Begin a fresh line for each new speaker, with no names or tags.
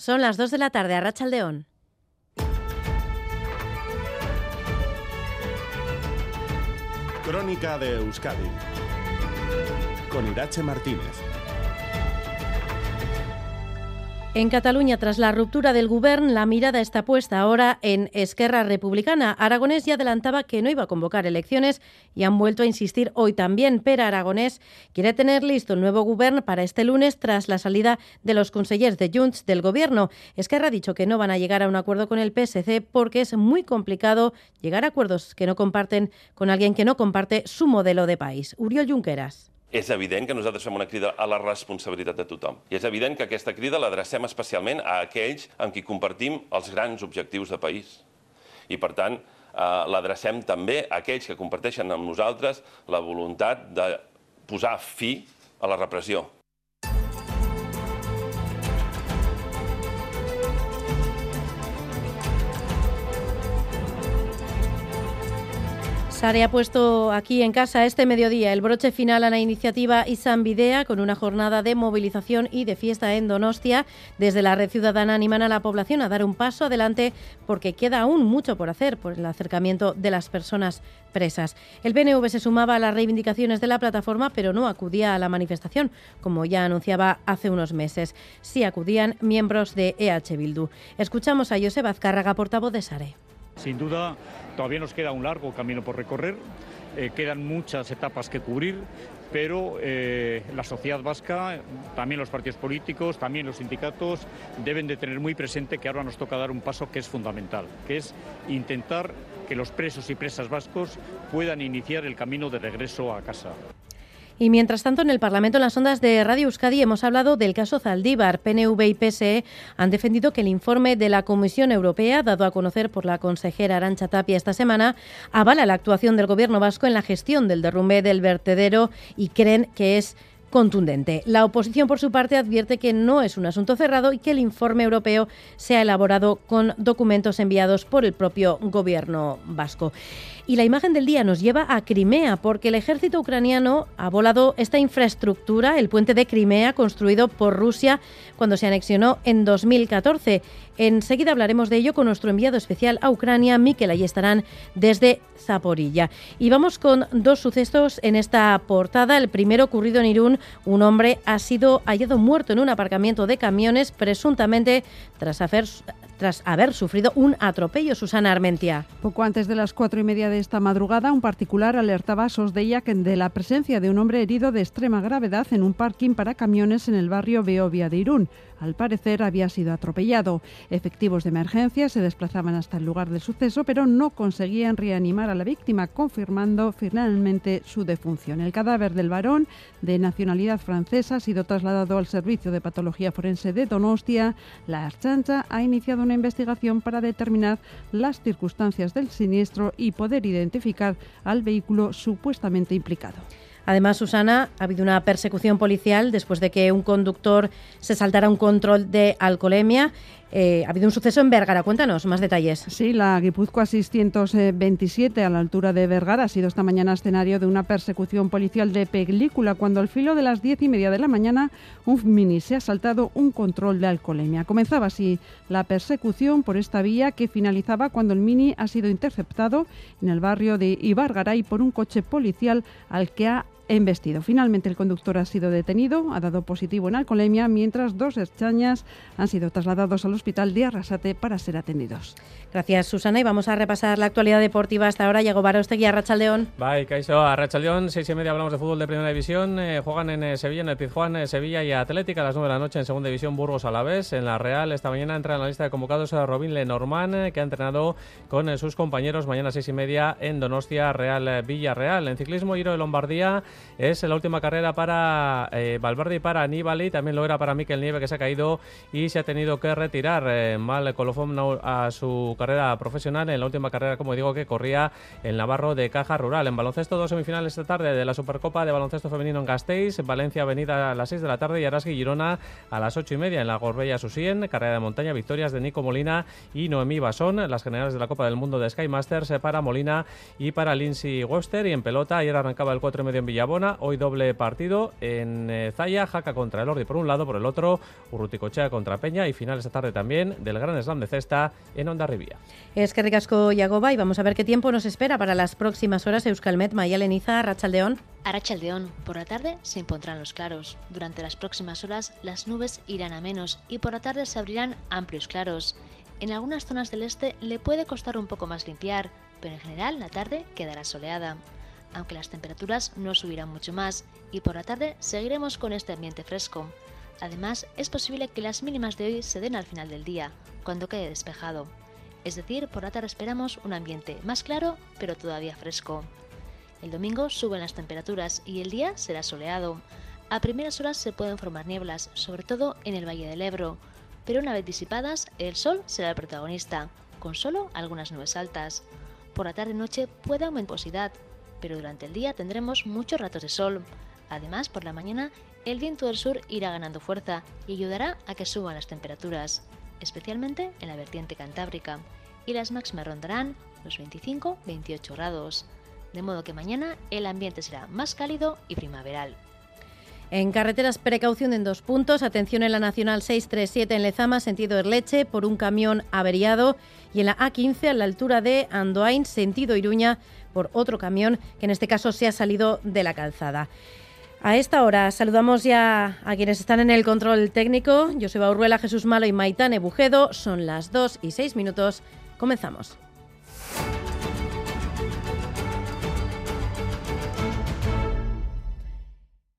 Son las 2 de la tarde a Rachaldeón.
Crónica de Euskadi con Irache Martínez.
En Cataluña, tras la ruptura del gobierno, la mirada está puesta ahora en Esquerra Republicana. Aragonés ya adelantaba que no iba a convocar elecciones y han vuelto a insistir hoy también. Pero Aragonés quiere tener listo el nuevo gobierno para este lunes tras la salida de los consejeros de Junts del gobierno. Esquerra ha dicho que no van a llegar a un acuerdo con el PSC porque es muy complicado llegar a acuerdos que no comparten con alguien que no comparte su modelo de país. Uriol Junqueras.
És evident que nosaltres fem una crida a la responsabilitat de tothom. I és evident que aquesta crida l'adrecem especialment a aquells amb qui compartim els grans objectius de país. I, per tant, eh, l'adrecem també a aquells que comparteixen amb nosaltres la voluntat de posar fi a la repressió,
Sare ha puesto aquí en casa este mediodía el broche final a la iniciativa Isan Videa con una jornada de movilización y de fiesta en Donostia. Desde la red ciudadana animan a la población a dar un paso adelante porque queda aún mucho por hacer por el acercamiento de las personas presas. El PNV se sumaba a las reivindicaciones de la plataforma pero no acudía a la manifestación, como ya anunciaba hace unos meses. Sí acudían miembros de EH Bildu. Escuchamos a Josep Azcárraga, portavoz de Sare.
Sin duda, todavía nos queda un largo camino por recorrer, eh, quedan muchas etapas que cubrir, pero eh, la sociedad vasca, también los partidos políticos, también los sindicatos, deben de tener muy presente que ahora nos toca dar un paso que es fundamental, que es intentar que los presos y presas vascos puedan iniciar el camino de regreso a casa.
Y mientras tanto, en el Parlamento, en las ondas de Radio Euskadi, hemos hablado del caso Zaldívar. PNV y PSE han defendido que el informe de la Comisión Europea, dado a conocer por la consejera Arancha Tapia esta semana, avala la actuación del Gobierno vasco en la gestión del derrumbe del vertedero y creen que es contundente. La oposición, por su parte, advierte que no es un asunto cerrado y que el informe europeo se ha elaborado con documentos enviados por el propio gobierno vasco. Y la imagen del día nos lleva a Crimea, porque el ejército ucraniano ha volado esta infraestructura, el puente de Crimea, construido por Rusia cuando se anexionó en 2014. Enseguida hablaremos de ello con nuestro enviado especial a Ucrania, Mikel estarán desde Zaporilla. Y vamos con dos sucesos en esta portada. El primero ocurrido en Irún, un hombre ha sido hallado muerto en un aparcamiento de camiones, presuntamente tras haber sufrido un atropello. Susana Armentia.
Poco antes de las cuatro y media de esta madrugada, un particular alertaba a Sosdeia de la presencia de un hombre herido de extrema gravedad en un parking para camiones en el barrio Beovia de Irún. Al parecer había sido atropellado. Efectivos de emergencia se desplazaban hasta el lugar del suceso, pero no conseguían reanimar a la víctima, confirmando finalmente su defunción. El cadáver del varón, de nacionalidad francesa, ha sido trasladado al Servicio de Patología Forense de Donostia. La Archancha ha iniciado una investigación para determinar las circunstancias del siniestro y poder identificar al vehículo supuestamente implicado.
Además, Susana, ha habido una persecución policial después de que un conductor se saltara un control de alcoholemia. Eh, ha habido un suceso en Vergara. Cuéntanos más detalles.
Sí, la Guipúzcoa 627 a la altura de Vergara ha sido esta mañana escenario de una persecución policial de película cuando al filo de las diez y media de la mañana un mini se ha saltado un control de alcoholemia. Comenzaba así la persecución por esta vía que finalizaba cuando el mini ha sido interceptado en el barrio de Ibargaray por un coche policial al que ha embestido. Finalmente el conductor ha sido detenido, ha dado positivo en alcoholemia, mientras dos extrañas han sido trasladados al hospital de Arrasate para ser atendidos.
Gracias, Susana. Y vamos a repasar la actualidad deportiva hasta ahora. Llegó Barostegui a Rachaldeón.
Bye, Caiso. A Rachaldeón, seis y media hablamos de fútbol de primera división. Eh, juegan en eh, Sevilla, en el Pizjuán, eh, Sevilla y Atlética a las nueve de la noche en segunda división, Burgos a la vez. En la Real, esta mañana entra en la lista de convocados a Robin Lenormand, que ha entrenado con sus compañeros mañana seis y media en Donostia, Real Villarreal. En ciclismo, Giro de Lombardía es la última carrera para Valverde y para Nibali. También lo era para Miquel Nieve, que se ha caído y se ha tenido que retirar. Mal colofón a su carrera profesional. En la última carrera, como digo, que corría el Navarro de Caja Rural. En baloncesto, dos semifinales esta tarde de la Supercopa de Baloncesto Femenino en Gasteiz, Valencia Avenida a las 6 de la tarde y Araski Girona a las 8 y media en la Gorbella Susien, carrera de montaña, victorias de Nico Molina y Noemí Basón, las generales de la Copa del Mundo de Sky Masters para Molina y para Lindsay Webster. Y en pelota ayer arrancaba el 4 y medio en Villabón Hoy doble partido en eh, Zaya, Jaca contra el Ordi por un lado, por el otro Urruticochea contra Peña y final esta tarde también del Gran Slam de Cesta en Onda Rivia.
Es que ricasco Yagoba y vamos a ver qué tiempo nos espera para las próximas horas Euskalmet, Mayaleniza, Rachaldeón.
Arachaldeón, por la tarde se impondrán los claros. Durante las próximas horas las nubes irán a menos y por la tarde se abrirán amplios claros. En algunas zonas del este le puede costar un poco más limpiar, pero en general la tarde quedará soleada. Aunque las temperaturas no subirán mucho más y por la tarde seguiremos con este ambiente fresco. Además, es posible que las mínimas de hoy se den al final del día, cuando quede despejado. Es decir, por la tarde esperamos un ambiente más claro, pero todavía fresco. El domingo suben las temperaturas y el día será soleado. A primeras horas se pueden formar nieblas, sobre todo en el Valle del Ebro, pero una vez disipadas, el sol será el protagonista, con solo algunas nubes altas. Por la tarde-noche puede aumentar nubosidad, pero durante el día tendremos muchos ratos de sol. Además, por la mañana, el viento del sur irá ganando fuerza y ayudará a que suban las temperaturas, especialmente en la vertiente cantábrica, y las máximas rondarán los 25-28 grados de modo que mañana el ambiente será más cálido y primaveral.
En carreteras, precaución en dos puntos. Atención en la Nacional 637 en Lezama, sentido Erleche, por un camión averiado. Y en la A15 a la altura de Andoain, sentido Iruña, por otro camión que en este caso se ha salido de la calzada. A esta hora saludamos ya a quienes están en el control técnico. Joseba Urruela, Jesús Malo y Maitane Bujedo. Son las 2 y 6 minutos. Comenzamos.